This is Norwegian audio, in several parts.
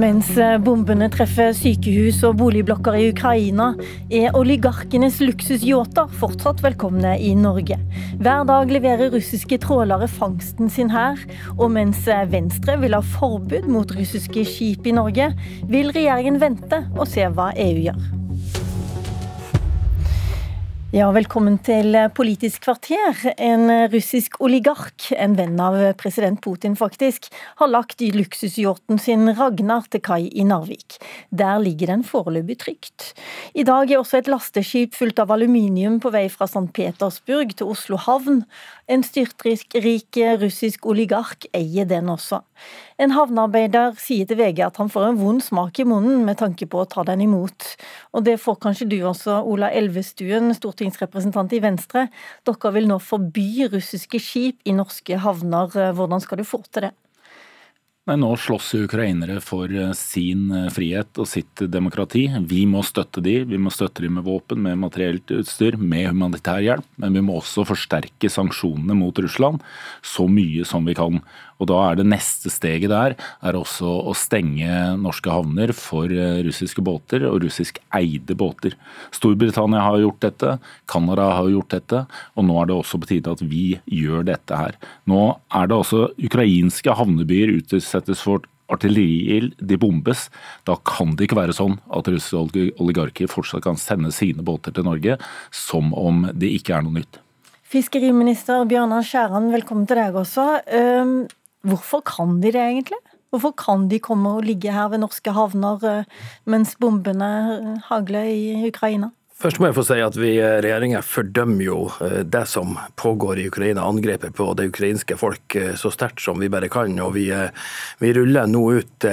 Mens eh, bombene treffer sykehus og boligblokker i Ukraina, er oligarkenes luksusyachter fortsatt velkomne i Norge. Hver dag leverer russiske trålere fangsten sin her, og mens eh, Venstre vil ha forbud mot russiske skip i Norge, vil regjeringen vente og se hva EU gjør. Ja, velkommen til Politisk kvarter. En russisk oligark, en venn av president Putin faktisk, har lagt luksusyachten sin Ragnar til kai i Narvik. Der ligger den foreløpig trygt. I dag er også et lasteskip fullt av aluminium på vei fra St. Petersburg til Oslo havn. En styrtrik russisk oligark eier den også. En havnearbeider sier til VG at han får en vond smak i munnen med tanke på å ta den imot. Og det får kanskje du også, Ola Elvestuen, stortingsrepresentant i Venstre. Dere vil nå forby russiske skip i norske havner. Hvordan skal du få til det? Nei, Nå slåss ukrainere for eh, sin eh, frihet og sitt demokrati. Vi må støtte de, vi må støtte de med våpen, med materielt utstyr, med humanitær hjelp. Men vi må også forsterke sanksjonene mot Russland så mye som vi kan. Og da er det neste steget der er også å stenge norske havner for eh, russiske båter og russisk eide båter. Storbritannia har gjort dette, Canada har gjort dette, og nå er det også på tide at vi gjør dette her. Nå er det også ukrainske havnebyer utsettes for artilleriild, de bombes. Da kan det ikke være sånn at russiske oligarker fortsatt kan sende sine båter til Norge som om det ikke er noe nytt. Fiskeriminister Bjørnar Skjæran, velkommen til deg også. Hvorfor kan de det egentlig? Hvorfor kan de komme og ligge her ved norske havner eh, mens bombene eh, hagler i Ukraina? Først må jeg få si at vi eh, regjeringa fordømmer jo det som pågår i Ukraina, angrepet på det ukrainske folk, så sterkt som vi bare kan. Og vi, vi ruller nå ut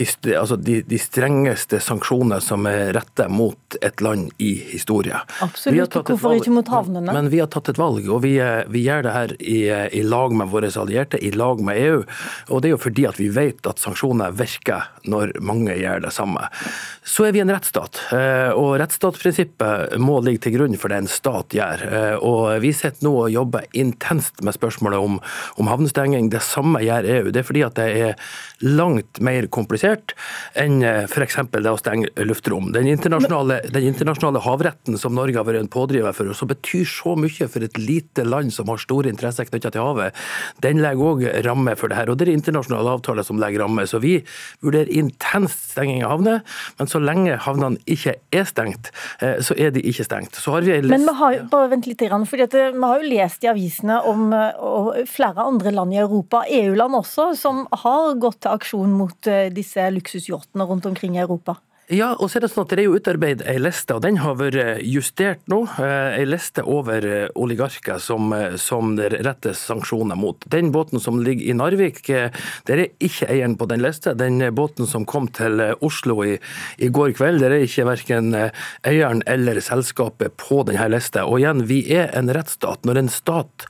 altså de, de, strengeste sanksjoner som er rettet mot et land i historie. Absolutt, hvorfor ikke mot havnene? Men, men, vi har tatt et valg, og vi, vi gjør det her i, i, lag med våre allierte, i lag med EU. Og det er jo fordi at vi vet at sanksjoner virker når mange gjør det samme. Så er vi en rettsstat, eh, og rettsstatsprinsippet må ligge til grunn for det en stat gjør. Eh, og vi sitter nå og jobber intenst med spørsmålet om, om havnestenging. Det samme gjør EU. Det er fordi at det er langt mer komplisert komplisert enn eh, f.eks. det å stenge luftrom. Den internasjonale, den internasjonale, havretten som Norge har vært en pådriver for, og som betyr så mye for et lite land som har store interesser knyttet til havet, den legger òg rammer for det her. Og det er internasjonale avtaler som legger rammer. Så vi vurderer intenst stenging av havner, men så lenge havnene ikke er stengt, eh, så er de ikke stengt. Vi men vi har, bare vent litt, for eh, vi har jo lest i avisene om flere andre land i Europa, EU-land også, som har gått til aksjon mot disse disse luksusyachtene rundt omkring i Europa? Ja, og så er det sånn at det er jo utarbeidet ei liste, og den har vært justert nå. Eh, ei liste over eh, oligarker som, eh, som det rettes sanksjoner mot. Den båten som ligger i Narvik, der er ikke eieren på den lista. Den båten som kom til Oslo i, i går kveld, der er ikke verken eieren eller selskapet på denne lista. Og igjen, vi er en rettsstat. Når en stat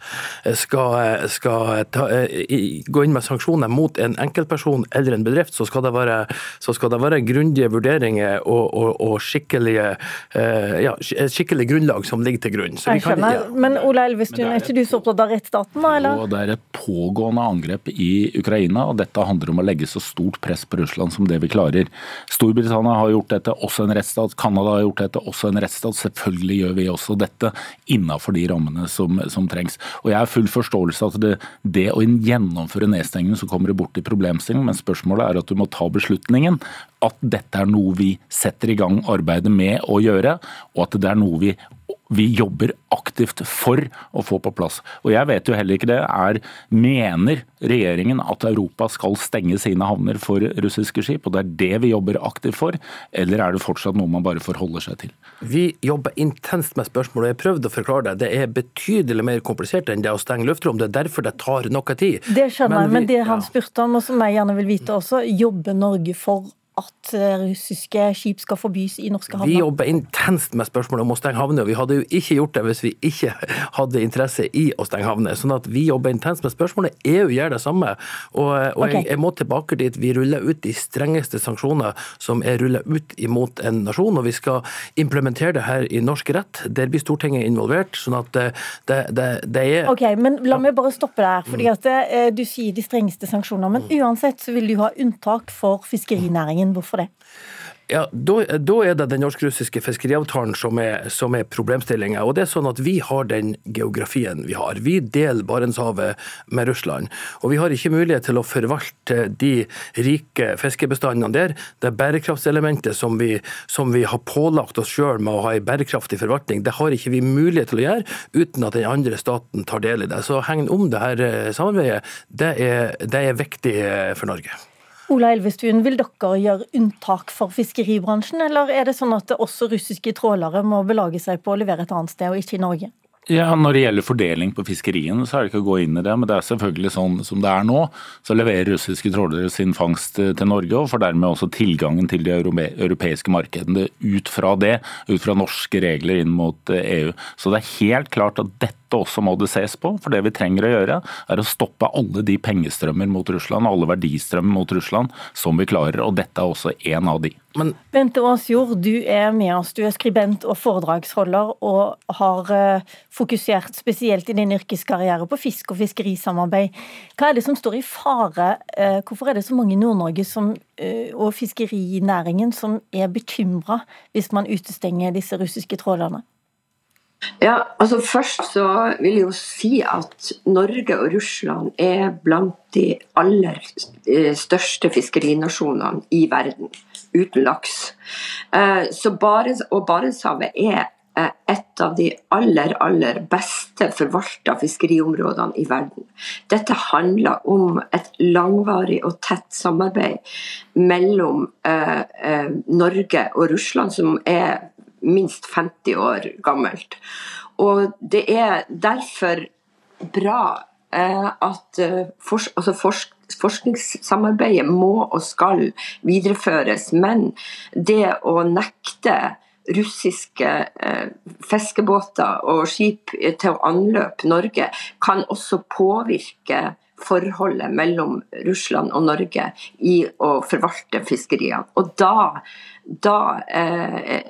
skal, skal ta, gå inn med sanksjoner mot en enkeltperson eller en bedrift, så skal det være, så skal være grundige vurderinger vurderinger og, og, og skikkelige, uh, ja, skikkelig grunnlag som ligger til grunn. jeg kan, ja. Men Ola Elvestuen, er, er ikke du så opptatt av rettsstaten? Eller? Det er et pågående angrep i Ukraina, og dette handler om å legge så stort press på Russland som det vi klarer. Storbritannia har gjort dette, også en rettsstat. Canada har gjort dette, også en rettsstat. Selvfølgelig gjør vi også dette innafor de rammene som, som, trengs. Og Jeg har full forståelse av at det, det å gjennomføre nedstengningen, så kommer det bort i problemstillingen, men spørsmålet er at du må ta beslutningen at dette er noe vi setter i gang arbeidet med å gjøre, og at det er noe vi vi jobber aktivt for å få på plass. Og jeg vet jo heller ikke det. Er, mener regjeringen at Europa skal stenge sine havner for russiske skip, og det er det vi jobber aktivt for, eller er det fortsatt noe man bare forholder seg til? Vi jobber intenst med spørsmålet. Jeg prøvde å forklare det. Det er betydelig mer komplisert enn det å stenge luftrom. Det er derfor det tar noe tid. Det skjønner jeg, men, men det han spurte om, og som jeg gjerne vil vite også, jobber Norge for at eh, russiske skip skal forbys i norske havner? Vi jobber intenst med spørsmålet om å stenge havner, vi hadde jo ikke gjort det hvis vi ikke hadde interesse i å stenge havner. Sånn at vi jobber intenst med spørsmålet. EU gjør det samme. Og, og okay. jeg, jeg, må tilbake dit. Vi ruller ut de strengeste sanksjoner som er rullet ut imot en nasjon, og vi skal implementere det her i norsk rett. Der blir Stortinget involvert. sånn at det, det, det, det er Ok, men La meg bare stoppe der. fordi at eh, Du sier de strengeste sanksjoner, men uansett så vil du ha unntak for fiskerinæringen næringen. Hvorfor det? Ja, da, da, er det den norsk-russiske fiskeriavtalen som er, som er problemstillinga. Det er sånn at vi har den geografien vi har. Vi deler Barentshavet med Russland. Og vi har ikke mulighet til å forvalte de rike fiskebestandene der. Det bærekraftselementet som vi, som vi har pålagt oss sjøl med å ha en bærekraftig forvaltning, det har ikke vi mulighet til å gjøre uten at den andre staten tar del i det. Så hegn om det her eh, samarbeidet, det er, det er viktig eh, for Norge. Ola Elvestuen, vil dere gjøre unntak for fiskeribransjen, eller er det sånn at også russiske trålere må belage seg på å levere et annet sted, og ikke i Norge? Ja, Når det gjelder fordeling på fiskeriene, så er det ikke å gå inn i det. Men det er selvfølgelig sånn som det er nå. Så leverer russiske trålere sin fangst til Norge, og får dermed også tilgangen til de europeiske markedene ut fra det. Ut fra norske regler inn mot EU. Så det er helt klart at dette også må det ses på. For det vi trenger å gjøre, er å stoppe alle de pengestrømmer mot Russland, alle verdistrømmer mot Russland som vi klarer. Og dette er også en av de. Men... Bente Aasjord, du er med oss. Du er skribent og foredragsholder, og har eh, fokusert spesielt i din yrkeskarriere på fisk og fiskerisamarbeid. Hva er det som står i fare? Eh, hvorfor er det så mange i Nord-Norge eh, og fiskerinæringen som er bekymra hvis man utestenger disse russiske trålerne? Ja, altså Først så vil jeg jo si at Norge og Russland er blant de aller eh, største fiskerinasjonene i verden, uten laks. Eh, så Barents, og Barentshavet er eh, et av de aller, aller beste forvalta fiskeriområdene i verden. Dette handler om et langvarig og tett samarbeid mellom Norge og Russland, som er minst 50 år gammelt. Og det er derfor bra eh, at eh, altså forsk forskningssamarbeidet må og skal videreføres. Men det å nekte russiske eh, fiskebåter og skip til å anløpe Norge, kan også påvirke forholdet mellom Russland og Norge i å forvalte fiskeriene. Og da da, eh,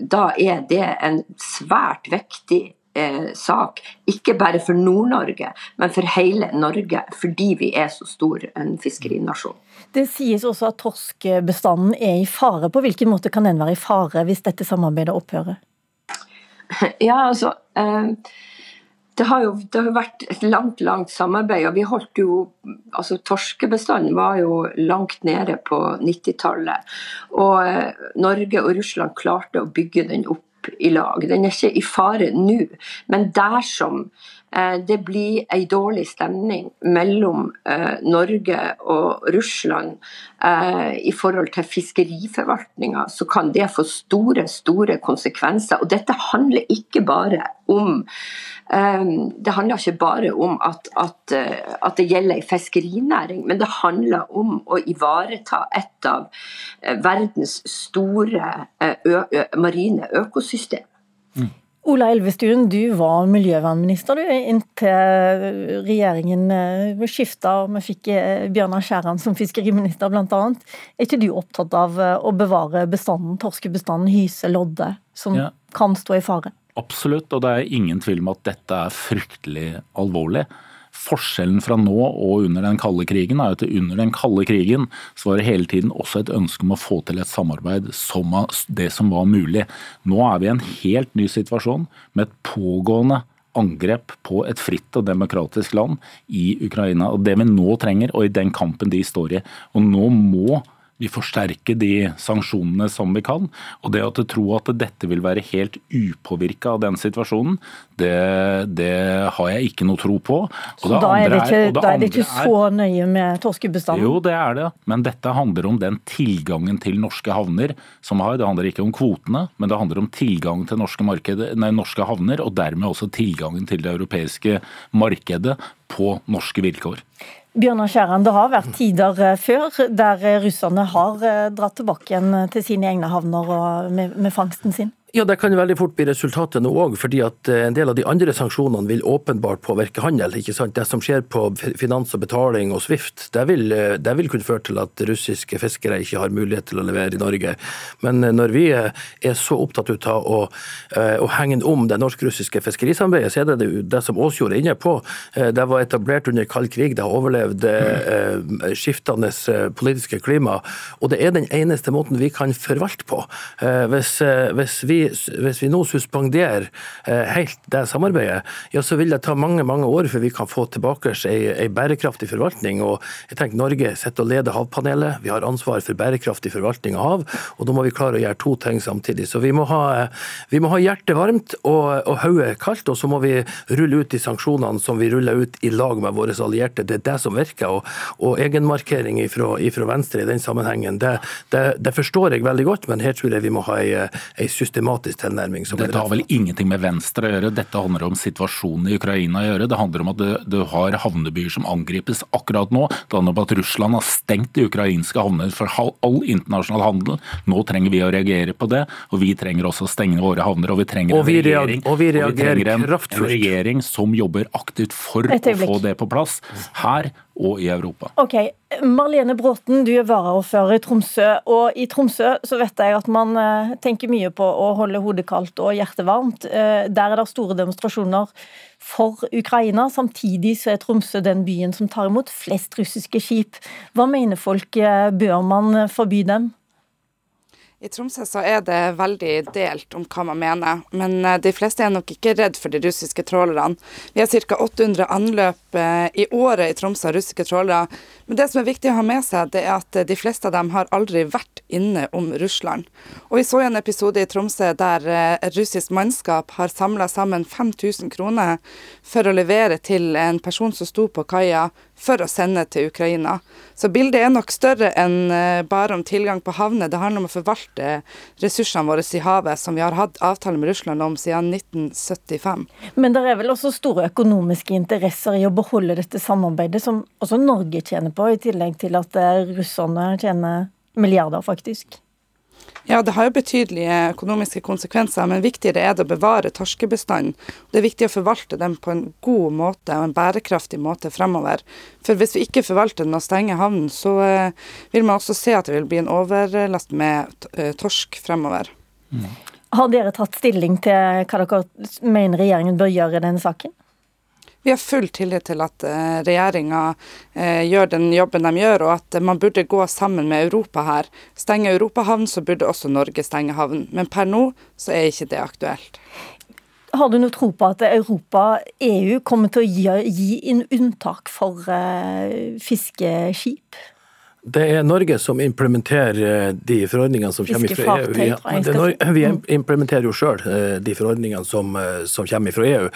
da er det en svært viktig eh, sak. Ikke bare for Nord-Norge, men for hele Norge, fordi vi er så stor en fiskerinasjon. Det sies også at torskebestanden er i fare. På hvilken måte kan den være i fare hvis dette samarbeidet opphører? Ja, altså... Eh, det har jo det har vært et langt langt samarbeid. og vi holdt jo, altså Torskebestanden var jo langt nede på 90-tallet. Og eh, Norge og Russland klarte å bygge den opp i lag. Den er ikke i fare nå, men dersom det blir en dårlig stemning mellom eh, Norge og Russland eh, i forhold til fiskeriforvaltninga, så kan det få store, store konsekvenser. Og dette handler ikke bare om det handler ikke bare om at, at, at det gjelder ei fiskerinæring, men det handler om å ivareta et av verdens store marine økosystem. Mm. Ola Elvestuen, du var miljøvernminister du, inntil regjeringen eh, skifta og vi fikk eh, Bjørnar Skjæran som fiskeriminister bl.a. Er ikke du opptatt av eh, å bevare bestanden, torskebestanden hyse, lodde, som ja. kan stå i fare? Absolutt, og det er ingen tvil om at dette er fryktelig alvorlig. Forskjellen fra nå og under den kalde krigen er at under den kalde krigen så var det hele tiden også et ønske om å få til et samarbeid som det som var mulig. Nå er vi i en helt ny situasjon med et pågående angrep på et fritt og demokratisk land i Ukraina. Og Det vi nå trenger, og i den kampen de står i. Og nå må vi forsterker de sanksjonene som vi kan. Og det å tro at dette vil være helt upåvirka av den situasjonen, det, det, har jeg ikke noe tro på. Og så da er det ikke, er, da er det ikke så nøye med torskebestanden? Jo, det er det. Men dette handler om den tilgangen til norske havner som har. Det handler ikke om kvotene, men det handler om tilgang til norske, marked, nei, norske havner, og dermed også tilgangen til det europeiske markedet på norske vilkår. Bjørnar Skjæran, det har vært tider eh, før der russerne har dratt tilbake igjen til sine egne havner med, med fangsten sin? Ja, Det kan veldig fort bli resultatet nå òg, fordi at eh, en del av de andre sanksjonene vil åpenbart påvirke handel. ikke sant? Det som skjer på finans og betaling og Swift, det vil, eh, det vil kunne føre til at russiske fiskere ikke har mulighet til å levere i Norge. Men eh, når vi er så opptatt ut av å, å hegne om det norsk-russiske fiskerisamarbeidet, så er det det som Åsjord er inne på. Det var etablert under kald krig, det har overlevd skiftende politiske klima. Og det er den eneste måten vi kan forvalte på. Hvis, hvis vi hvis vi nå suspenderer eh, helt det samarbeidet, ja, så vil det ta mange mange år før vi kan få tilbake en bærekraftig forvaltning. og jeg tenker Norge sitter og leder Havpanelet. Vi har ansvar for bærekraftig forvaltning av hav. og Da må vi klare å gjøre to ting samtidig. Så Vi må ha, vi må ha hjertet varmt og, og hodet kaldt, og så må vi rulle ut de sanksjonene som vi ruller ut i lag med våre allierte. Det er det som virker. Og, og egenmarkering ifra Venstre i den sammenhengen, det, det, det, forstår jeg veldig godt, men her tror jeg vi må ha ei, ei systematisk pragmatisk tilnærming. Dette har vel ingenting med Venstre å gjøre, dette handler om situasjonen i Ukraina å gjøre. Det handler om at du, har havnebyer som angripes akkurat nå. Det handler om at Russland har stengt de ukrainske havner for all internasjonal handel. Nå trenger vi å reagere på det, og vi trenger også å stenge våre havner. Og vi trenger og vi en regjering, og vi og vi trenger en, en regjering som jobber aktivt for å få det på plass her og i Europa. Ok, Marlene Bråten, du er varaordfører i Tromsø. og I Tromsø så vet jeg at man eh, tenker mye på å holde hodet kaldt og hjertet varmt. Eh, der er det store demonstrasjoner for Ukraina. Samtidig så er Tromsø den byen som tar imot flest russiske skip. Hva mener folk? Eh, bør man forby dem? I Tromsø så er det veldig delt om hva man mener, men eh, de fleste er nok ikke redd for de russiske trålerne. Vi har ca. 800 anløp eh, i året i Tromsø av russiske trålere. Men det som er viktig å ha med seg, det er at de fleste av dem har aldri vært inne om Russland. Og vi så en episode i Tromsø der et russisk mannskap har samla sammen 5000 kroner for å levere til en person som sto på kaia for å sende til Ukraina. Så bildet er nok større enn eh, bare om tilgang på havner. Det handler om å forvalte ressursene våre i havet, som vi har hatt avtale med Russland om siden 1975. Men det er vel også store økonomiske interesser i å beholde dette samarbeidet, som også Norge tjener på, i tillegg til at eh, russerne tjener milliarder, faktisk? Ja, det har jo betydelige økonomiske konsekvenser, men viktigere er det å bevare torskebestanden. Det er viktig å forvalte den på en god måte og en bærekraftig måte fremover. For hvis vi ikke forvalter den og stenger havnen, så uh, vil man også se at det vil bli en overlast med uh, torsk fremover. Mm. Har dere tatt stilling til hva dere mener regjeringen bør gjøre i denne saken? Vi har full tillit til at eh, regjeringa eh, gjør den jobben de gjør, og at man burde gå sammen med Europa her. Stenge Europahavn, så burde også Norge stenge havn. Men per nå så er ikke det aktuelt. Har du noe tro på at Europa, EU, kommer til å gi, gi unntak for uh, fiskeskip? Det er Norge som implementerer eh, de forordningene som kommer fra EU. Vi, vi implementerer jo sjøl eh, de forordningene som, eh, som, kommer fra EU.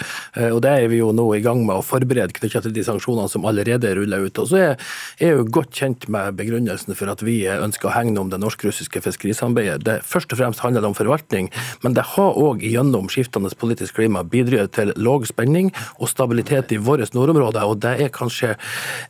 Og Det er vi jo nå i gang med å forberede knyttet til de sanksjonene som allerede ruller ut. Og så er EU godt kjent med begrunnelsen for at vi ønsker å hegne om det norsk-russiske fiskerisamarbeidet. Det først og fremst handler om forvaltning, men det har òg gjennom skiftende politisk klima bidratt til låg spenning og stabilitet i våre nordområder. Og det er kanskje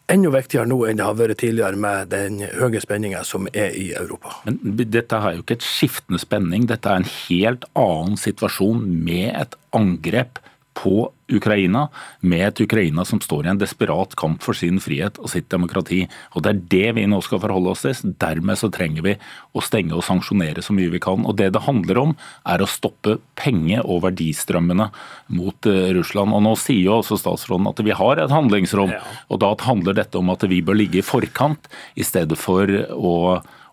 enda viktigere nå enn det har vært tidligere med den den høye spenninga som er i Europa. Men dette er jo ikke et skiftende spenning, dette er en helt annen situasjon med et angrep på Ukraina, med et Ukraina som står i en desperat kamp for sin frihet og sitt demokrati. Og Det er det vi nå skal forholde oss til. Dermed så trenger vi å stenge og sanksjonere så mye vi kan. Og Det det handler om, er å stoppe penge- og verdistrømmene mot eh, Russland. Og Nå sier jo også statsråden at vi har et handlingsrom, ja. og da handler dette om at vi bør ligge i forkant i stedet for å,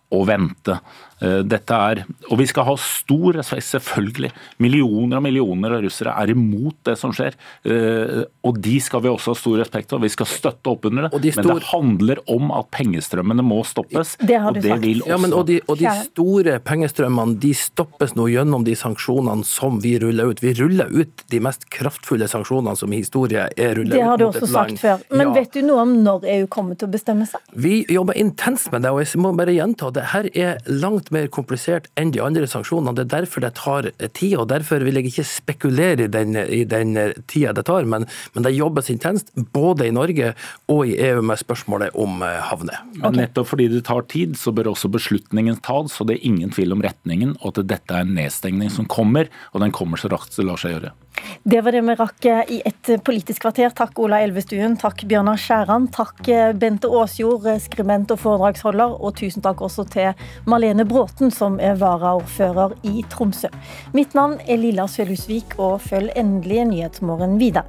å vente. Eh, dette er, og Vi skal ha stor respekt, selvfølgelig. Millioner og millioner av russere er imot det som skjer. Eh, og De skal vi også ha stor respekt for. Vi skal støtte opp under det. De men det handler om at pengestrømmene må stoppes. Det har du og det sagt. Vil også... ja, men, og, de, og de store pengestrømmene de stoppes nå gjennom de sanksjonene som vi ruller ut. Vi ruller ut de mest kraftfulle sanksjonene som i historie er rullet ut. Det har du også sagt før. Men ja. vet du noe om når EU kommer til å bestemme seg? Vi jobber intenst med det, og jeg må bare gjenta det. Her er langt mer komplisert enn de andre sanksjonene. Det er derfor det tar tid, og derfor vil jeg ikke spekulere i den, i den tida det tar. Men, men det jobbes intenst både i Norge og i EU med spørsmålet om havner. Okay. Nettopp fordi det tar tid, så bør også beslutningen tas, så det er ingen tvil om retningen, og at dette er en nedstengning som kommer, og den kommer så raskt det lar seg gjøre. Det var det vi rakk i et politisk kvarter. Takk Ola Elvestuen, takk Bjørnar Skjæran, takk Bente Aasjord, skribent og foredragsholder, og tusen takk også til Marlene Bråten, som er varaordfører i Tromsø. Mitt navn er Lilla Sølhusvik, og følg endelig Nyhetsmorgen videre.